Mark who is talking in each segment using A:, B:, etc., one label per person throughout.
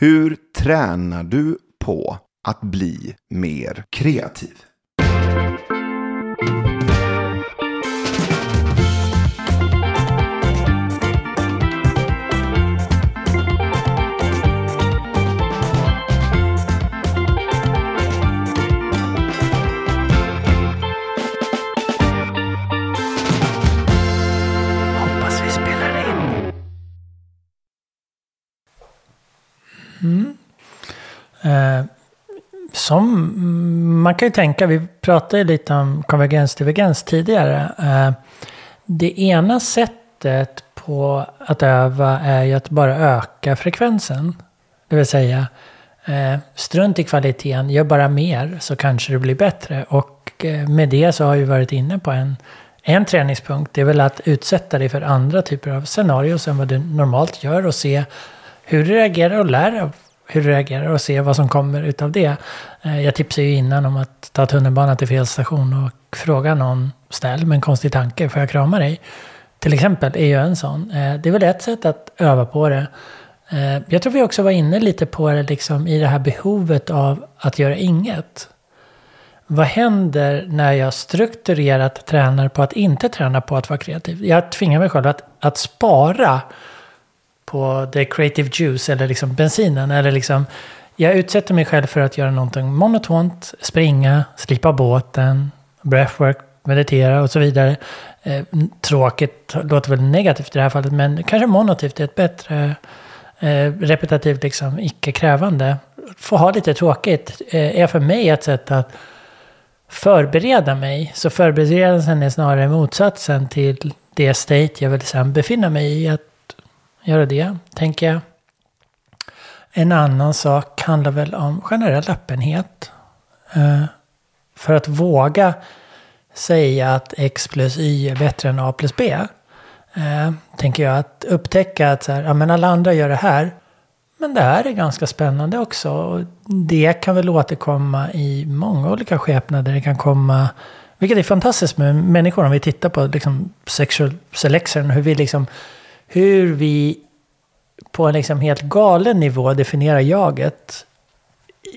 A: Hur tränar du på att bli mer kreativ?
B: Eh, som man kan ju tänka, vi pratade lite om konvergens-divergens tidigare. Eh, det ena sättet på att öva är ju att bara öka frekvensen. Det vill säga, eh, strunt i kvaliteten, gör bara mer så kanske det blir bättre. Och eh, med det så har vi varit inne på en, en träningspunkt. Det är väl att utsätta dig för andra typer av scenarier än vad du normalt gör och se hur du reagerar och lär av hur du reagerar och se vad som kommer utav det. Eh, jag tipsade ju innan om att ta tunnelbanan till fel station och fråga någon snäll med en konstig tanke, får jag krama dig? Till exempel är ju en sån. Eh, det är väl ett sätt att öva på det. Eh, jag tror vi också var inne lite på det liksom i det här behovet av att göra inget. Vad händer när jag strukturerat tränar på att inte träna på att vara kreativ? Jag tvingar mig själv att, att spara på the creative juice eller liksom bensinen. Eller liksom, jag utsätter mig själv för att göra någonting monotont, springa, slipa båten, breathwork, meditera och så vidare. Eh, tråkigt låter väl negativt i det här fallet, men kanske monotivt är ett bättre eh, repetitivt, liksom, icke-krävande. Få ha lite tråkigt eh, är för mig ett sätt att förbereda mig. Så förberedelsen är snarare motsatsen till det state jag vill sen befinna mig i. Att göra det, tänker jag. En annan sak handlar väl om generell öppenhet. Eh, För att våga säga att X plus Y är bättre än A plus B. eh, Tänker jag att upptäcka att så här, ja, men alla andra gör det här. Men det här är ganska spännande också. Och Det kan väl återkomma i många olika skepnader. Det kan komma, vilket är fantastiskt med människor om vi tittar på liksom sexual selection. Hur vi, liksom, hur vi på en liksom helt galen nivå definierar jaget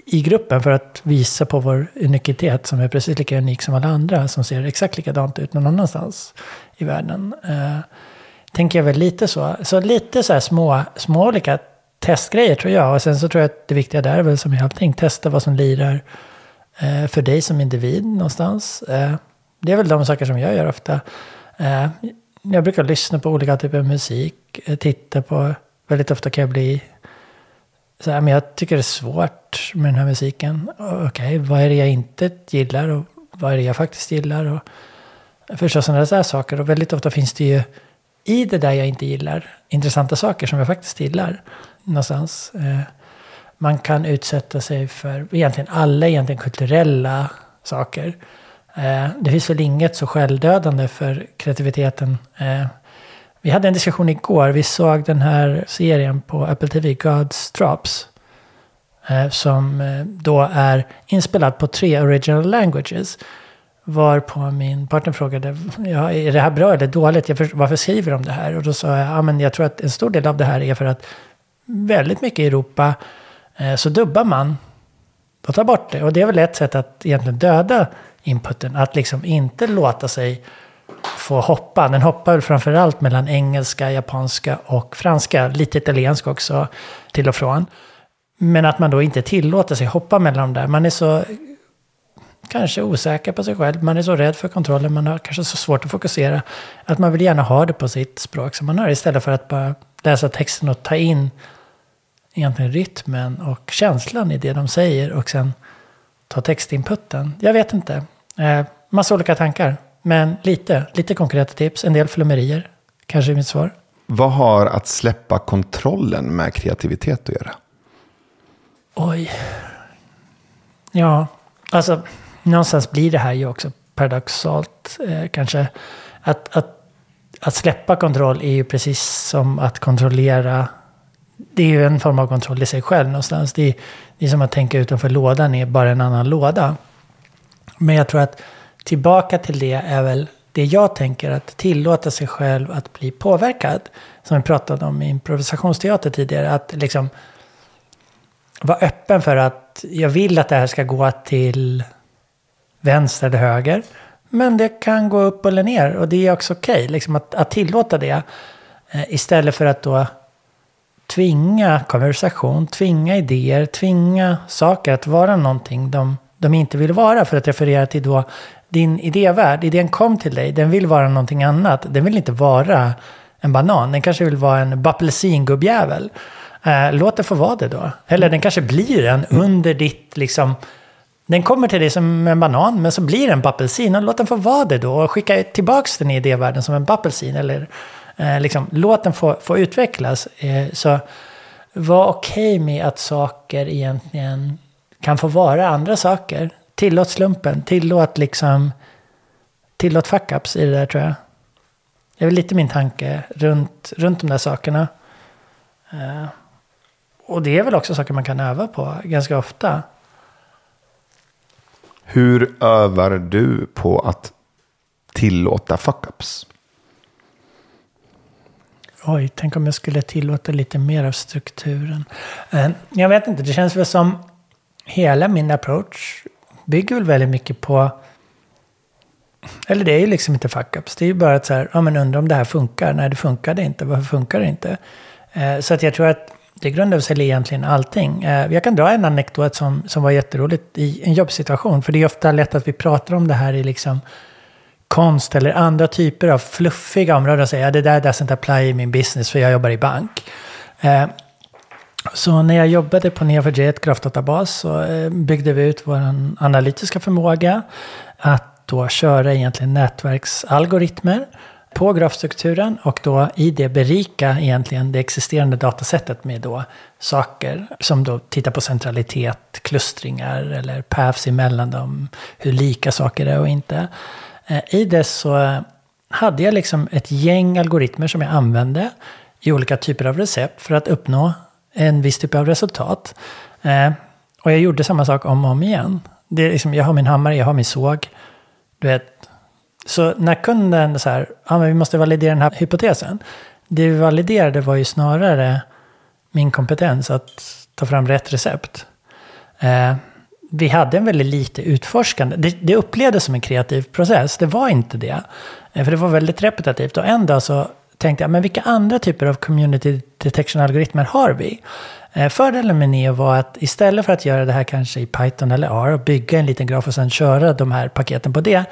B: i gruppen för att visa på vår unikitet som är precis lika unik som alla andra som ser exakt likadant ut någon annanstans i världen. Eh, tänker jag väl lite så. Så lite så här små, små olika testgrejer tror jag. Och sen så tror jag att det viktiga där är väl som i allting, testa vad som lirar eh, för dig som individ någonstans. Eh, det är väl de saker som jag gör ofta. Eh, jag brukar lyssna på olika typer av musik, eh, titta på, väldigt ofta kan jag bli så här, men jag tycker det är svårt med den här musiken. Okej, vad är det jag inte gillar och vad är det jag faktiskt gillar? Och förstås sådana där saker. Och väldigt ofta finns det ju i det där jag inte gillar intressanta saker som jag faktiskt gillar någonstans. Eh, man kan utsätta sig för egentligen alla egentligen kulturella saker. Eh, det finns väl inget så självdödande för kreativiteten. Eh, vi hade en diskussion igår. Vi såg den här serien på Apple TV, God's Drops. Eh, som då är inspelad på tre original languages. Varpå min partner frågade, ja, är det här bra eller dåligt? Jag för, varför skriver de det här? Och då sa jag, ja, men jag tror att en stor del av det här är för att väldigt mycket i Europa så dubbar man och tar bort det. Och det är väl ett sätt att egentligen döda inputen. Att liksom inte låta sig få hoppa. Den hoppar väl framförallt mellan engelska, japanska och franska. Lite italienska också till och från. Men att man då inte tillåter sig hoppa mellan de där. Man är så kanske osäker på sig själv. Man är så rädd för kontrollen. Man har kanske så svårt att fokusera. Att man vill gärna ha det på sitt språk som man har. Istället för att bara läsa texten och ta in egentligen rytmen och känslan i det de säger. Och sen ta textinputen. Jag vet inte. Eh, massa olika tankar. Men lite, lite konkreta tips. En del flummerier. Kanske är mitt svar.
A: Vad har att släppa kontrollen med kreativitet att göra?
B: Oj. Ja, alltså någonstans blir det här ju också paradoxalt eh, kanske. Att, att, att släppa kontroll är ju precis som att kontrollera. Det är ju en form av kontroll i sig själv någonstans. Det är, det är som att tänka utanför lådan är bara en annan låda. Men jag tror att tillbaka till det är väl det jag tänker att tillåta sig själv att bli påverkad. Som vi pratade om i improvisationsteater tidigare. Att liksom vara öppen för att jag vill att det här ska gå till vänster eller höger. Men det kan gå upp eller ner och det är också okej. Okay, liksom att, att tillåta det. Eh, istället för att då tvinga konversation, tvinga idéer, tvinga saker att vara någonting de, de inte vill vara. För att referera till då din idévärld. Idén kom till dig, den vill vara någonting annat. Den vill inte vara en banan, den kanske vill vara en apelsingubbjävel. Eh, låt det få vara det då. Eller den kanske blir en under ditt liksom den kommer till dig som en banan, men så blir den en apelsin. låt den få vara det då. Och skicka tillbaka den i idévärlden som en apelsin. Eller eh, liksom, låt den få, få utvecklas. Eh, så var okej okay med att saker egentligen kan få vara andra saker. Tillåt slumpen, tillåt liksom... Tillåt fuck-ups i det där tror jag. Det är väl lite min tanke runt, runt de där sakerna. Eh, och det är väl också saker man kan öva på ganska ofta.
A: Hur övar du på att tillåta fuck-ups?
B: Oj, tänk om jag skulle tillåta lite mer av strukturen. Eh, jag vet inte, det känns väl som hela min approach bygger väl väldigt mycket på... Eller det är ju liksom inte fuck-ups. Det är ju bara att så här, ja men undrar om det här funkar. Nej, det funkade inte. Varför funkar det inte? Eh, så att jag tror att det grundar sig egentligen allting. Eh, jag kan dra en anekdot som, som var jätteroligt i en jobbsituation. För det är ofta lätt att vi pratar om det här i liksom konst eller andra typer av fluffiga områden och säger att det där doesn't apply i min business för jag jobbar i bank. Eh, så när jag jobbade på Neo4j, grafdatabas, så eh, byggde vi ut vår analytiska förmåga att då köra egentligen nätverksalgoritmer på grafstrukturen och då i det berika egentligen det existerande datasättet med då saker som då tittar på centralitet, klustringar eller paths emellan dem, hur lika saker är och inte. Eh, I det så hade jag liksom ett gäng algoritmer som jag använde i olika typer av recept för att uppnå en viss typ av resultat. Eh, och jag gjorde samma sak om och om igen. Det är liksom, jag har min hammare, jag har min såg. Du vet, så när kunden så här, ja men vi måste validera den här hypotesen. Det vi validerade var ju snarare min kompetens att ta fram rätt recept. Eh, vi hade en väldigt lite utforskande. Det, det upplevdes som en kreativ process. Det var inte det. Eh, för det var väldigt repetitivt. Och en dag så tänkte jag, men vilka andra typer av community detection-algoritmer har vi? Eh, fördelen med Neo var att istället för att göra det här kanske i Python eller R och bygga en liten graf och sen köra de här paketen på det,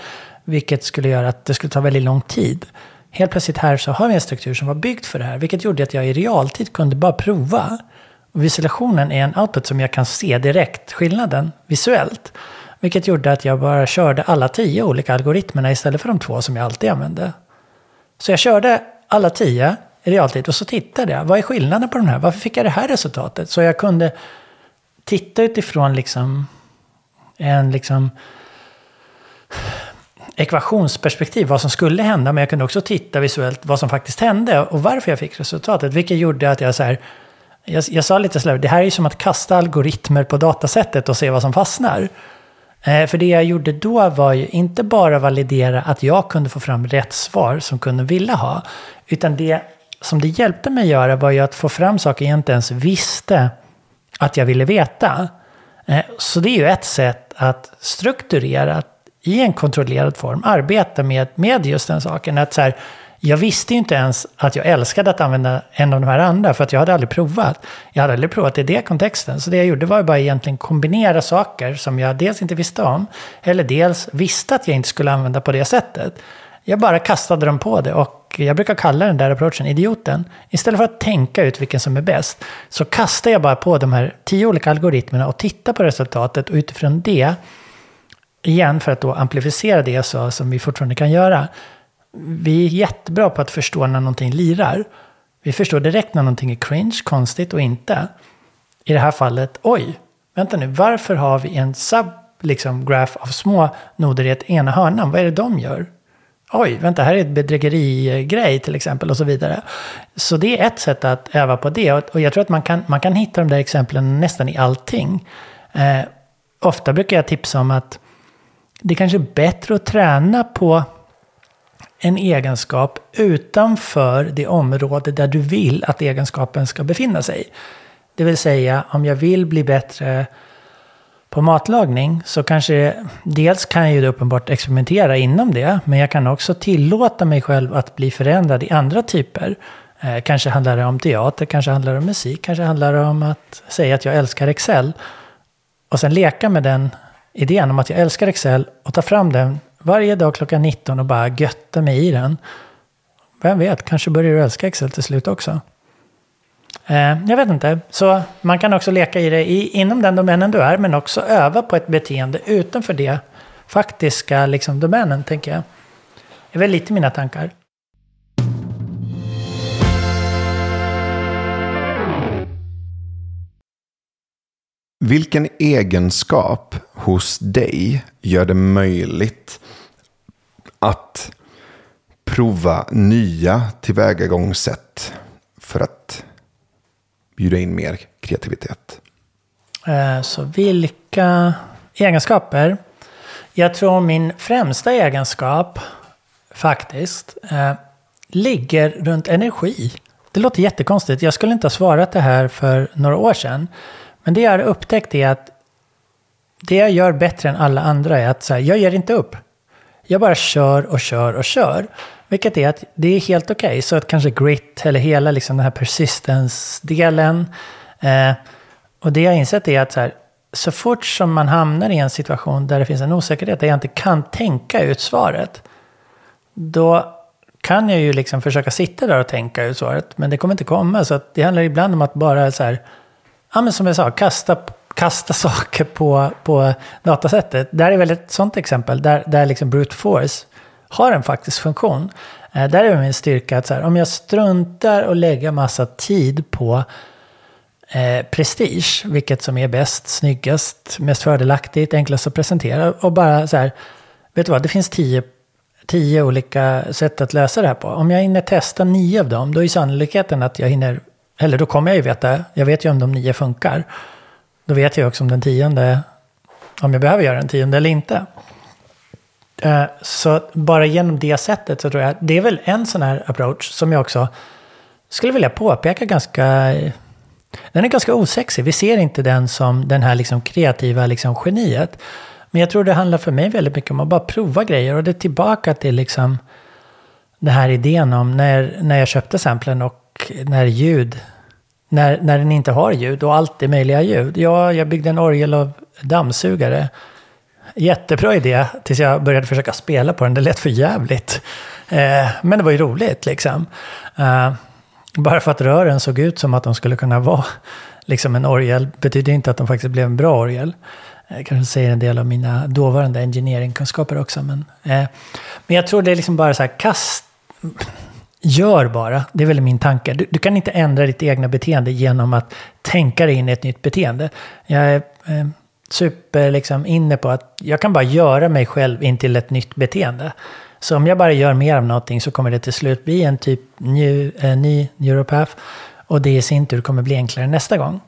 B: vilket skulle göra att det skulle ta väldigt lång tid. Helt plötsligt här så har vi en struktur som var byggd för det här, vilket gjorde att jag i realtid kunde bara prova. Och visualisationen är en output som jag kan se direkt skillnaden visuellt. Vilket gjorde att jag bara körde alla tio olika algoritmerna istället för de två som jag alltid använde. Så jag körde alla tio i realtid och så tittade jag. Vad är skillnaden på de här? Varför fick jag det här resultatet? Så jag kunde titta utifrån liksom en liksom ekvationsperspektiv vad som skulle hända. Men jag kunde också titta visuellt vad som faktiskt hände och varför jag fick resultatet. Vilket gjorde att jag så här, jag, jag sa lite slarvigt, det här är ju som att kasta algoritmer på datasättet och se vad som fastnar. Eh, för det jag gjorde då var ju inte bara validera att jag kunde få fram rätt svar som kunden ville ha. Utan det som det hjälpte mig göra var ju att få fram saker jag inte ens visste att jag ville veta. Eh, så det är ju ett sätt att strukturera, i en kontrollerad form arbeta med, med just den saken. Att så här, jag visste ju inte ens att jag älskade att använda en av de här andra, för att jag hade aldrig provat. Jag hade aldrig provat i den kontexten. Så det jag gjorde var ju bara egentligen kombinera saker som jag dels inte visste om, eller dels visste att jag inte skulle använda på det sättet. Jag bara kastade dem på det och jag brukar kalla den där approachen idioten. Istället för att tänka ut vilken som är bäst, så kastar jag bara på de här tio olika algoritmerna och tittar på resultatet och utifrån det igen för att då amplificera det jag sa som vi fortfarande kan göra. Vi är jättebra på att förstå när någonting lirar. Vi förstår direkt när någonting är cringe, konstigt och inte. I det här fallet, oj, vänta nu, varför har vi en sub liksom, graph av små noder i ett ena hörnan? Vad är det de gör? Oj, vänta, här är ett bedrägerigrej till exempel och så vidare. Så det är ett sätt att öva på det. Och jag tror att man kan, man kan hitta de där exemplen nästan i allting. Eh, ofta brukar jag tipsa om att det kanske är bättre att träna på en egenskap utanför det område där du vill att egenskapen ska befinna sig. Det vill säga om jag vill bli bättre på matlagning så kanske dels kan jag ju uppenbart experimentera inom det. Men jag kan också tillåta mig själv att bli förändrad i andra typer. Eh, kanske handlar det om teater, kanske handlar det om musik, kanske handlar det om att säga att jag älskar Excel. Och sen leka med den idén om att jag älskar Excel och ta fram den varje dag klockan 19 och bara götta mig i den. Vem vet, kanske börjar du älska Excel till slut också. Eh, jag vet inte. Så man kan också leka i det i, inom den domänen du är, men också öva på ett beteende utanför det faktiska liksom, domänen, tänker jag. Det är väl lite mina tankar.
A: Vilken egenskap hos dig gör det möjligt att prova nya tillvägagångssätt för att bjuda in mer kreativitet?
B: Eh, så vilka egenskaper? Jag tror min främsta egenskap faktiskt eh, ligger runt energi. Det låter jättekonstigt. Jag skulle inte ha svarat det här för några år sedan. Men det jag har upptäckt är att det jag gör bättre än alla andra är att så här, jag ger inte upp. Jag bara kör och kör och kör. Vilket är att det är helt okej. Okay. Så att kanske grit eller hela liksom den här persistence-delen. Eh, och det jag har insett är att så, här, så fort som man hamnar i en situation där det finns en osäkerhet, där jag inte kan tänka ut svaret. Då kan jag ju liksom försöka sitta där och tänka ut svaret. Men det kommer inte komma. Så det handlar ibland om att bara så här, ja men som jag sa, kasta, kasta saker på, på datasättet. Där är väl ett sånt exempel, där, där liksom brute force har en faktisk funktion. Eh, där är min styrka att så här, om jag struntar och lägger massa tid på eh, prestige, vilket som är bäst, snyggast, mest fördelaktigt, enklast att presentera och bara så här, vet du vad, det finns tio, tio olika sätt att lösa det här på. Om jag hinner testa nio av dem, då är sannolikheten att jag hinner, eller då kommer jag ju veta, jag vet ju om de nio funkar. Då vet jag också om den tionde, om jag behöver göra den tionde eller inte. Eh, så bara genom det sättet så tror jag, det är väl en sån här approach som jag också skulle vilja påpeka ganska, den är ganska osexig. Vi ser inte den som den här liksom kreativa liksom geniet. Men jag tror det handlar för mig väldigt mycket om att bara prova grejer. Och det är tillbaka till liksom den här idén om när, när jag köpte samplen och när ljud, när, när den inte har ljud och allt är möjliga ljud. Ja, jag byggde en orgel av dammsugare jättebra idé tills jag började försöka spela på den. Det lät för jävligt. Eh, men det var ju roligt liksom. Eh, bara för att rören såg ut som att de skulle kunna vara liksom en orgel betyder inte att de faktiskt blev en bra orgel. Eh, jag kanske säger en del av mina dåvarande engineeringkunskaper också. Men, eh, men jag tror det är liksom bara så här, kast... Gör bara, det är väl min tanke. Du, du, kan inte ändra ditt egna beteende genom att tänka dig in i ett nytt beteende. Jag är, eh, super liksom inne på att jag kan bara göra mig själv in till ett nytt beteende. Så om jag bara gör mer av någonting så kommer det till slut bli en typ new, eh, ny neuropath. Och det i sin tur kommer bli enklare nästa gång.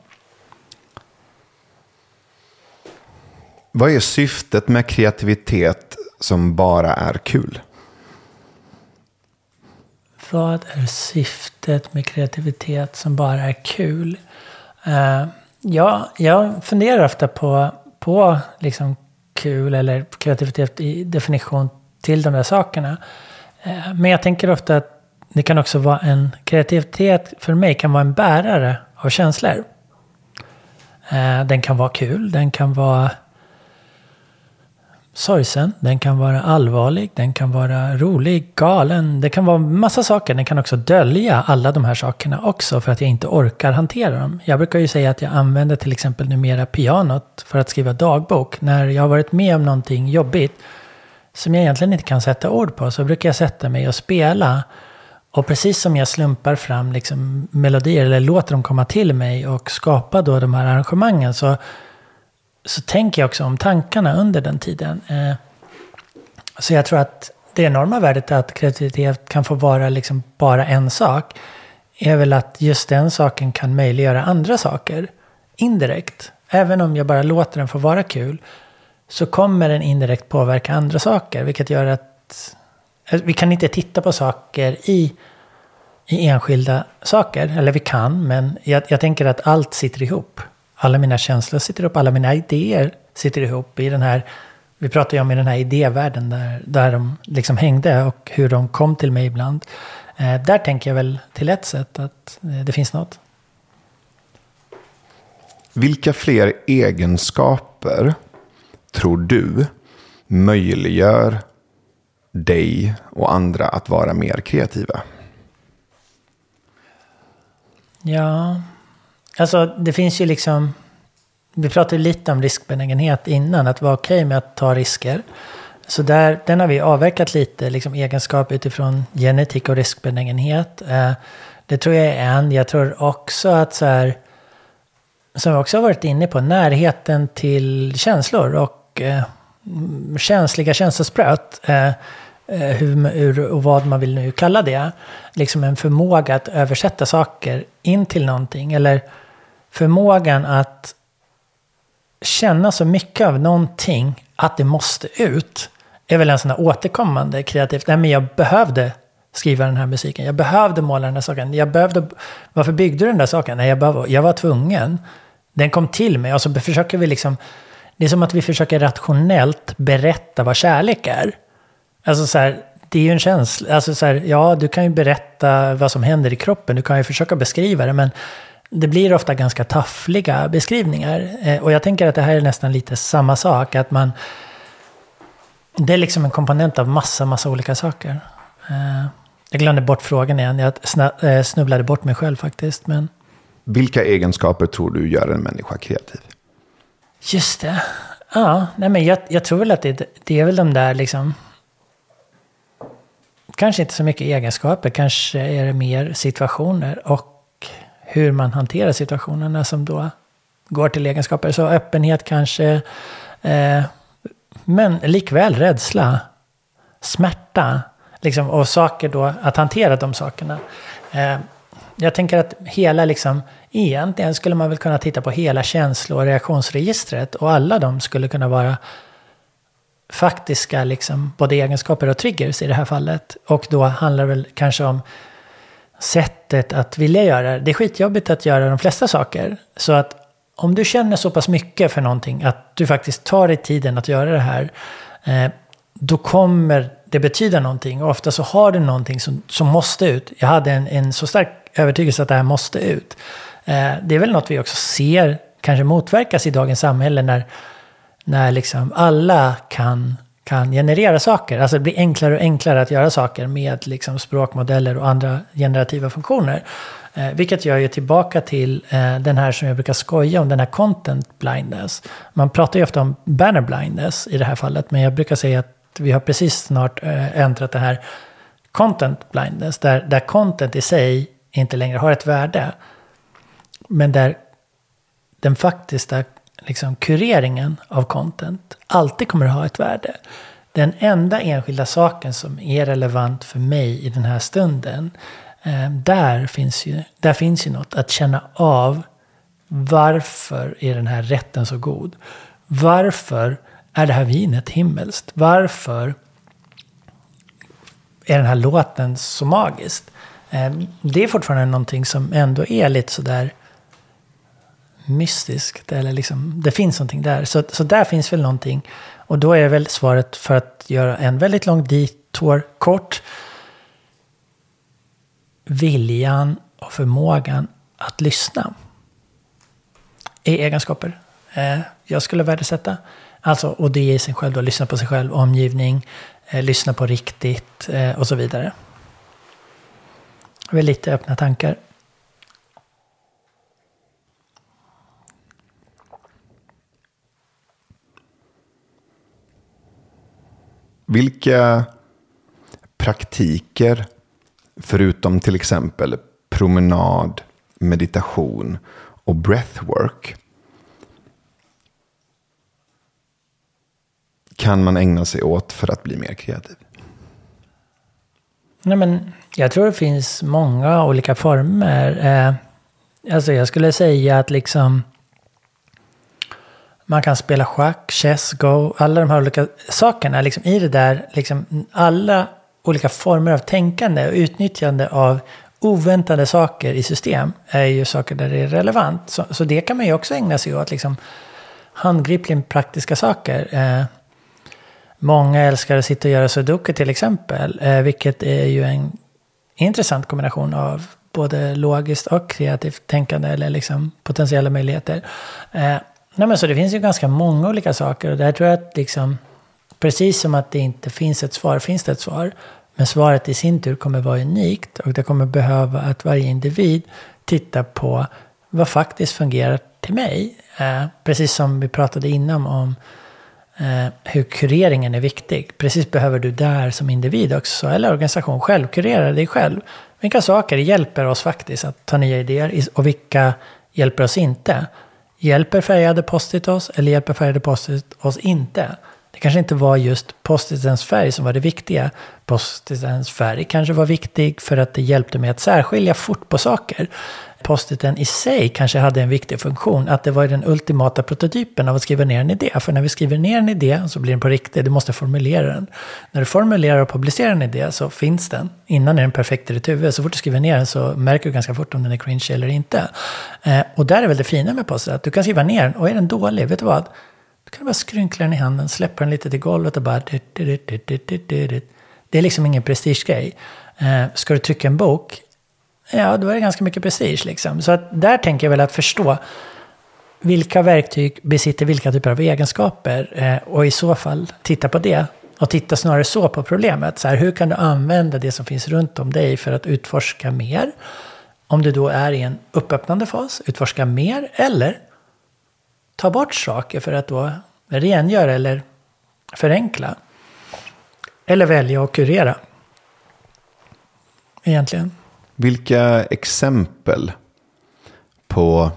A: Vad är syftet med kreativitet som bara är kul?
B: Vad är syftet med kreativitet som bara är kul? Uh, Ja, jag funderar ofta på, på liksom kul eller kreativitet i definition till de där sakerna. Uh, men jag tänker ofta att det kan också vara en kreativitet för mig kan vara en bärare av känslor. Uh, den kan vara kul, den kan vara sorgsen, den kan vara allvarlig, den kan vara rolig, galen. Det kan vara massa saker. Den kan också dölja alla de här sakerna också för att jag inte orkar hantera dem. Jag brukar ju säga att jag använder till exempel numera pianot för att skriva dagbok. När jag har varit med om någonting jobbigt som jag egentligen inte kan sätta ord på så brukar jag sätta mig och spela. Och precis som jag slumpar fram liksom melodier eller låter dem komma till mig och skapa då de här arrangemangen så så tänker jag också om tankarna under den tiden. Eh, så jag tror att det enorma värdet att kreativitet kan få vara liksom bara en sak är väl att just den saken kan möjliggöra andra saker indirekt. Även om jag bara låter den få vara kul så kommer den indirekt påverka andra saker. Vilket gör att vi kan inte titta på saker i i enskilda saker. Eller vi kan, men jag, jag tänker att allt sitter ihop. Alla mina känslor sitter ihop, alla mina idéer sitter ihop i den här vi pratade ju om i den här idévärlden där, där de liksom hängde och hur de kom till mig ibland. Eh, där tänker jag väl till ett sätt att eh, det finns något.
A: Vilka fler egenskaper tror du möjliggör dig och andra att vara mer kreativa?
B: Ja, alltså det finns ju liksom vi pratade lite om riskbenägenhet innan, att vara okej okay med att ta risker. Så där, den har vi avverkat lite, liksom egenskap utifrån genetik och riskbenägenhet. Eh, det tror jag är en. Jag tror också att så här, som vi också har varit inne på, närheten till känslor och eh, känsliga känslospröt. Eh, eh, hur, hur, och vad man vill nu kalla det. Liksom en förmåga att översätta saker in till någonting. Eller förmågan att känna så mycket av någonting att det måste ut är väl en sån här återkommande kreativt. Nej, men jag behövde skriva den här musiken. Jag behövde måla den här saken. Jag behövde, varför byggde du den där saken? Nej, jag, behövde, jag var tvungen. Den kom till mig och så försöker vi liksom... Det är som att vi försöker rationellt berätta vad kärlek är. Alltså så här, det är ju en känsla. Alltså så här, ja, du kan ju berätta vad som händer i kroppen. Du kan ju försöka beskriva det, men det blir ofta ganska taffliga beskrivningar. Eh, och jag tänker att det här är nästan lite samma sak. Att man... Det är liksom en komponent av massa, massa olika saker. Eh, jag glömde bort frågan igen. Jag eh, snubblade bort mig själv faktiskt. Men...
A: Vilka egenskaper tror du gör en människa kreativ?
B: Just det. Ja, nej men jag, jag tror väl att det, det är väl de där liksom... Kanske inte så mycket egenskaper, kanske är det mer situationer. Och hur man hanterar situationerna som då går till egenskaper. Så öppenhet kanske, eh, men likväl rädsla, smärta, liksom, och saker då, att hantera de sakerna. Eh, jag tänker att hela, liksom, egentligen skulle man väl kunna titta på hela känslo och reaktionsregistret och alla de skulle kunna vara faktiska, liksom, både egenskaper och triggers i det här fallet. Och då handlar det väl kanske om sättet att vilja göra det. Det är skitjobbigt att göra de flesta saker. Så att om du känner så pass mycket för någonting att du faktiskt tar dig tiden att göra det här. Eh, då kommer det betyda någonting. Och ofta så har du någonting som, som måste ut. Jag hade en, en så stark övertygelse att det här måste ut. Eh, det är väl något vi också ser kanske motverkas i dagens samhälle när, när liksom alla kan kan generera saker. Alltså det blir enklare och enklare att göra saker med liksom språkmodeller och andra generativa funktioner. Eh, vilket gör ju tillbaka till eh, den här som jag brukar skoja om, den här content blindness. Man pratar ju ofta om banner blindness i det här fallet, men jag brukar säga att vi har precis snart eh, ändrat det här content blindness, där, där content i sig inte längre har ett värde. Men där den faktiska liksom, kureringen av content alltid kommer att ha ett värde. Den enda enskilda saken som är relevant för mig i den här stunden, eh, där, finns ju, där finns ju något att känna av. Varför är den här rätten så god? Varför är det här vinet himmelskt? Varför är den här låten så magisk? Eh, det är fortfarande någonting som ändå är lite sådär mystiskt. Eller liksom, det finns någonting där. Så, så där finns väl någonting. Och då är väl svaret för att göra en väldigt lång detour kort. Viljan och förmågan att lyssna. Är egenskaper eh, jag skulle värdesätta. Alltså, och det är i sig själv då, lyssna på sig själv, omgivning, eh, lyssna på riktigt eh, och så vidare. Det är lite öppna tankar.
A: Vilka praktiker, förutom till exempel promenad, meditation och breathwork, kan man ägna sig åt för att bli mer kreativ?
B: Nej, men jag tror det finns många olika former. Eh, alltså jag skulle säga att liksom man kan spela schack, chess, go, alla de här olika sakerna. Liksom I det där, liksom, alla olika former av tänkande och utnyttjande av oväntade saker i system är ju saker där det är relevant. Så, så det kan man ju också ägna sig åt, liksom handgripligen praktiska saker. Eh, många älskar att sitta och göra sudoku till exempel, eh, vilket är ju en intressant kombination av både logiskt och kreativt tänkande eller liksom potentiella möjligheter. Eh, nej men så det finns ju ganska många olika saker och där tror jag att liksom, precis som att det inte finns ett svar, finns det ett svar. Men svaret i sin tur kommer vara unikt och det kommer behöva att varje individ tittar på vad faktiskt fungerar till mig. Eh, precis som vi pratade innan om eh, hur kureringen är viktig. Precis behöver du där som individ också, eller organisation, själv kurera dig själv. Vilka saker hjälper oss faktiskt att ta nya idéer och vilka hjälper oss inte? Hjälper färgade post-it oss eller hjälper färgade post-it oss inte? Det kanske inte var just postitens färg som var det viktiga. Postitens färg kanske var viktig för att det hjälpte mig att särskilja fort på saker. Postiten i sig kanske hade en viktig funktion, att det var den ultimata prototypen av att skriva ner en idé. För när vi skriver ner en idé så blir den på riktigt, du måste formulera den. När du formulerar och publicerar en idé så finns den. Innan är den perfekt i ditt huvud. Så fort du skriver ner den så märker du ganska fort om den är cringe eller inte. Eh, och där är väl det fina med post att du kan skriva ner den och är den dålig, vet du vad? Du kan bara skrynkla den i handen, släppa den lite till golvet och bara... Det är liksom ingen prestigegrej. Eh, ska du trycka en bok, ja då är det ganska mycket prestige liksom. Så att där tänker jag väl att förstå vilka verktyg besitter vilka typer av egenskaper eh, och i så fall titta på det. Och titta snarare så på problemet. Så här, hur kan du använda det som finns runt om dig för att utforska mer? Om du då är i en uppöppnande fas, utforska mer. Eller ta bort saker för att då rengöra eller förenkla. Eller välja att kurera. Egentligen.
A: Vilka exempel på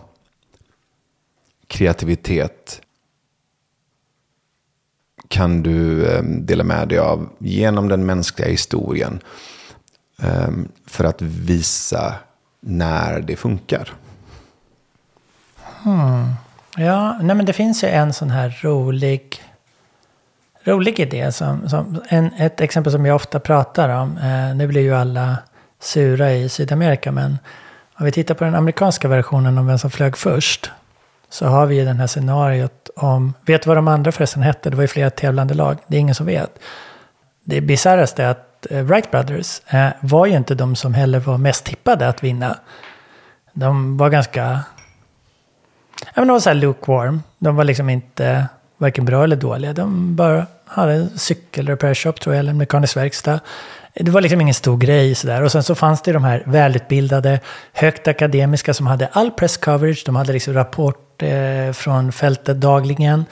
A: kreativitet kan du ehm, dela med dig av genom den mänskliga historien ehm, för att visa när det funkar?
B: Hmm. Ja, nej men det finns ju en sån här rolig, rolig idé. Som, som en, ett exempel som jag ofta pratar om. Eh, nu blir ju alla sura i Sydamerika. Men om vi tittar på den amerikanska versionen om vem som flög först. Så har vi ju den här scenariot om, vet du vad de andra förresten hette? Det var ju flera tävlande lag, det är ingen som vet. Det bisarraste är att eh, Wright Brothers eh, var ju inte de som heller var mest tippade att vinna. De var ganska Ja, men de var så här lukewarm. De var liksom inte varken bra eller dåliga. De bara hade en cykelrepair shop tror jag, eller en mekanisk verkstad. Det var liksom ingen stor grej sådär. Och sen så fanns det de här välutbildade, högt akademiska som hade all press coverage. De hade liksom rapport eh, från fältet dagligen.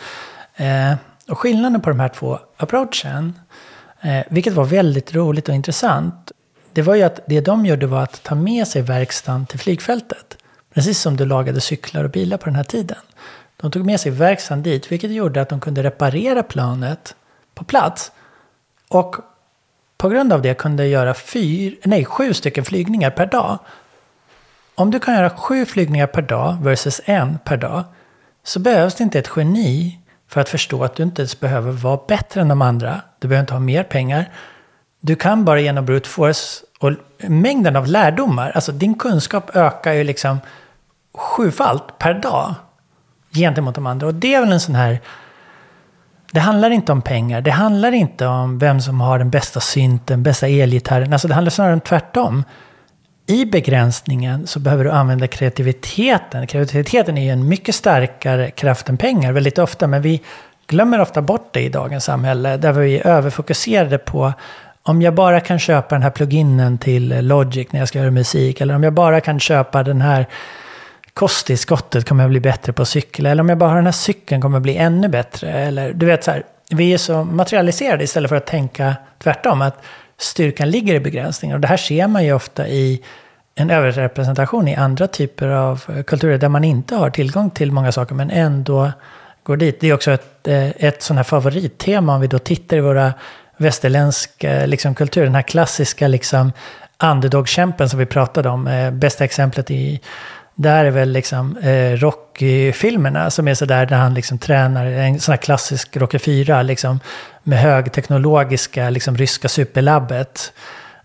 B: Eh, och skillnaden på de här två approachen, eh, vilket var väldigt roligt och intressant, det var ju att det de gjorde var att ta med sig verkstaden till flygfältet. Precis som du lagade cyklar och bilar på den här tiden. De tog med sig verkstaden dit, vilket gjorde att de kunde reparera planet på plats. Och på grund av det kunde göra fyr, nej, sju stycken flygningar per dag. Om du kan göra sju flygningar per dag versus en per dag så behövs det inte ett geni för att förstå att du inte ens behöver vara bättre än de andra. Du behöver inte ha mer pengar. Du kan bara genom brute force och mängden av lärdomar, alltså din kunskap ökar ju liksom sjufalt per dag gentemot de andra. Och det är väl en sån här... Det handlar inte om pengar. Det handlar inte om vem som har den bästa synten, bästa elgitarren. Alltså det handlar snarare om tvärtom. I begränsningen så behöver du använda kreativiteten. Kreativiteten är ju en mycket starkare kraft än pengar väldigt ofta. Men vi glömmer ofta bort det i dagens samhälle. Där vi är överfokuserade på om jag bara kan köpa den här pluginen till Logic när jag ska göra musik. Eller om jag bara kan köpa den här kosttillskottet kommer jag bli bättre på att cykla. Eller om jag bara har den här cykeln kommer jag bli ännu bättre. Eller du vet så här, vi är så materialiserade istället för att tänka tvärtom. Att styrkan ligger i begränsningar. Och det här ser man ju ofta i en överrepresentation i andra typer av kulturer där man inte har tillgång till många saker men ändå går dit. Det är också ett, eh, ett sånt här favorittema om vi då tittar i våra västerländska eh, liksom, kultur. Den här klassiska liksom, underdog-kämpen som vi pratade om. Eh, bästa exemplet i där är väl liksom eh, Rocky-filmerna som är sådär där han liksom tränar, en sån här klassisk Rocky 4, liksom med högteknologiska liksom ryska superlabbet.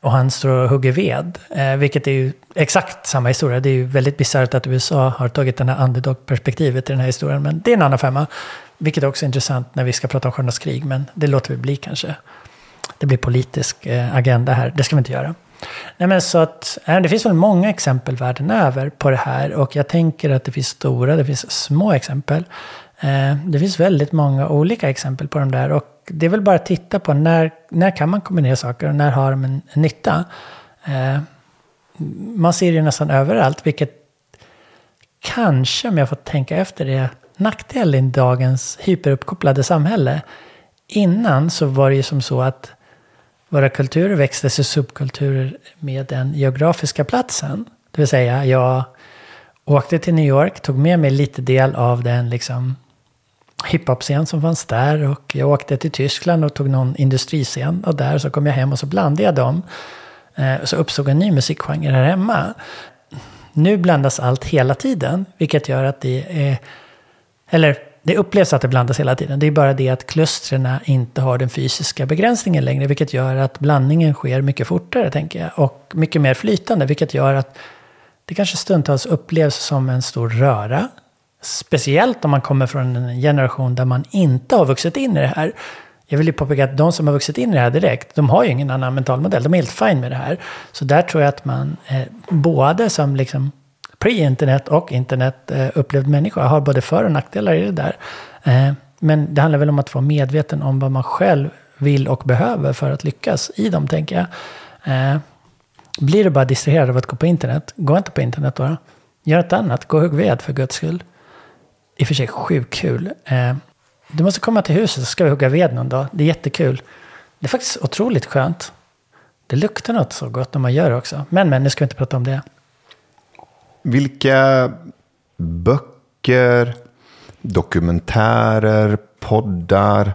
B: och han står och hugger ved. Eh, vilket är ju exakt samma historia. Det är ju väldigt bisarrt att USA har tagit den här underdog-perspektivet i den här historien. Men det är en annan femma. Vilket också är intressant när vi ska prata om Stjärnornas krig. Men det låter vi bli kanske. Det blir politisk eh, agenda här. Det ska vi inte göra. Nej, men så att, eh, det finns väl många exempel världen över på det här. Och jag tänker att det finns stora, det finns små exempel. Eh, det finns väldigt många olika exempel på de där. Och det är väl bara att titta på när, när kan man kombinera saker och när har de en, en nytta. Eh, man ser det nästan överallt, vilket kanske, om jag får tänka efter det, nackdel i dagens hyperuppkopplade samhälle. Innan så var det ju som så att våra kulturer växte sig subkulturer med den geografiska platsen. Det vill säga, jag åkte till New York, tog med mig lite del av den liksom hiphop-scen som fanns där. Och jag åkte till Tyskland och tog någon industriscen. Och där så kom jag hem och så blandade jag dem. Eh, så uppstod en ny musikgenre här hemma. Nu blandas allt hela tiden, vilket gör att det är... Eller det upplevs att det blandas hela tiden. Det är bara det att klustren inte har den fysiska begränsningen längre, vilket gör att blandningen sker mycket fortare, tänker jag. Och mycket mer flytande, vilket gör att det kanske stundtals upplevs som en stor röra. Speciellt om man kommer från en generation där man inte har vuxit in i det här. Jag vill ju påpeka att de som har vuxit in i det här direkt, de har ju ingen annan mental modell. De är helt fine med det här. Så där tror jag att man, eh, både som liksom pre-internet och internet eh, upplevd människa har både för och nackdelar i det där. Eh, men det handlar väl om att vara medveten om vad man själv vill och behöver för att lyckas i dem, tänker jag. Eh, blir du bara distraherad av att gå på internet, gå inte på internet då. Gör ett annat, gå och hugg ved för guds skull. I och för sig sjukt kul. Eh, du måste komma till huset så ska vi hugga ved någon dag. Det är jättekul. Det är faktiskt otroligt skönt. Det luktar något så gott när man gör det också. Men, men, nu ska vi inte prata om det.
A: Vilka böcker, dokumentärer, poddar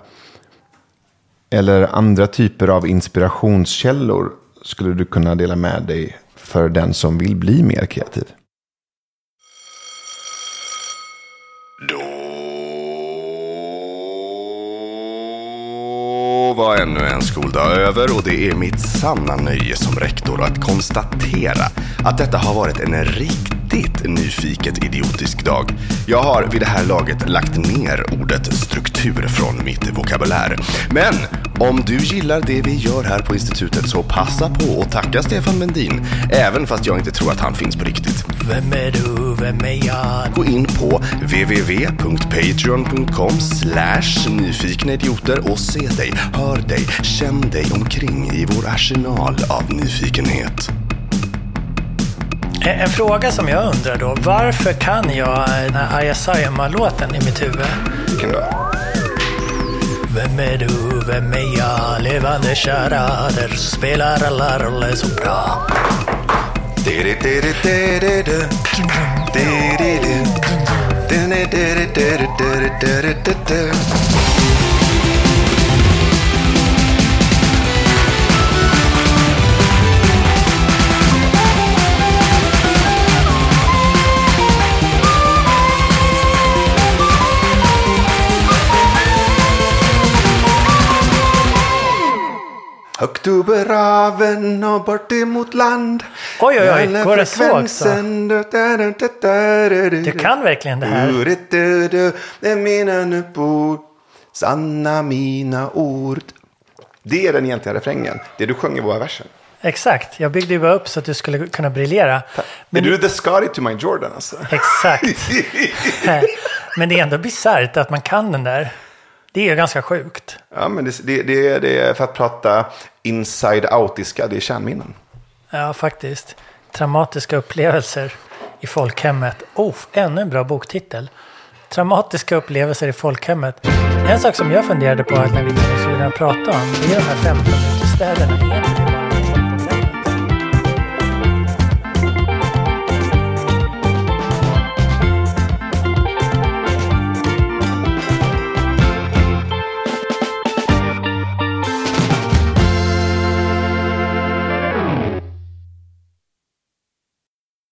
A: eller andra typer av inspirationskällor skulle du kunna dela med dig för den som vill bli mer kreativ?
C: Var ännu en skoldag över och det är mitt sanna nöje som rektor att konstatera att detta har varit en riktig riktigt nyfiket idiotisk dag. Jag har vid det här laget lagt ner ordet struktur från mitt vokabulär. Men om du gillar det vi gör här på institutet så passa på att tacka Stefan Mendin, även fast jag inte tror att han finns på riktigt.
B: Vem är du? Vem är jag?
C: Gå in på www.patreon.com slash nyfikna idioter och se dig, hör dig, känn dig omkring i vår arsenal av nyfikenhet.
B: En fråga som jag undrar då. Varför kan jag den här Aya Sayama-låten i mitt huvud?
A: Vilken då?
B: Vem är du? Vem är jag? Levande charader spelar alla roller så bra.
A: Högt över raven och bort emot land.
B: Oj, oj, oj, går det så
A: frekvensen, du-
B: kan verkligen det här.
A: Det mina nu bor, sanna mina ord. Det är den egentliga refrängen. Det du sjöng i våra versen.
B: Exakt. Jag byggde ju bara upp så att du skulle kunna briljera.
A: är du the Scotty to my Jordan alltså?
B: Exakt. Men det är ändå bisarrt att man kan den där. Det är ganska sjukt.
A: Ja, men det, det, det, det är för att prata inside outiska, det är kärnminnen.
B: Ja, faktiskt. Traumatiska upplevelser i folkhemmet. Oh, ännu en bra boktitel. Traumatiska upplevelser i folkhemmet. En sak som jag funderade på när vi skulle prata om, det är de här 15 städerna.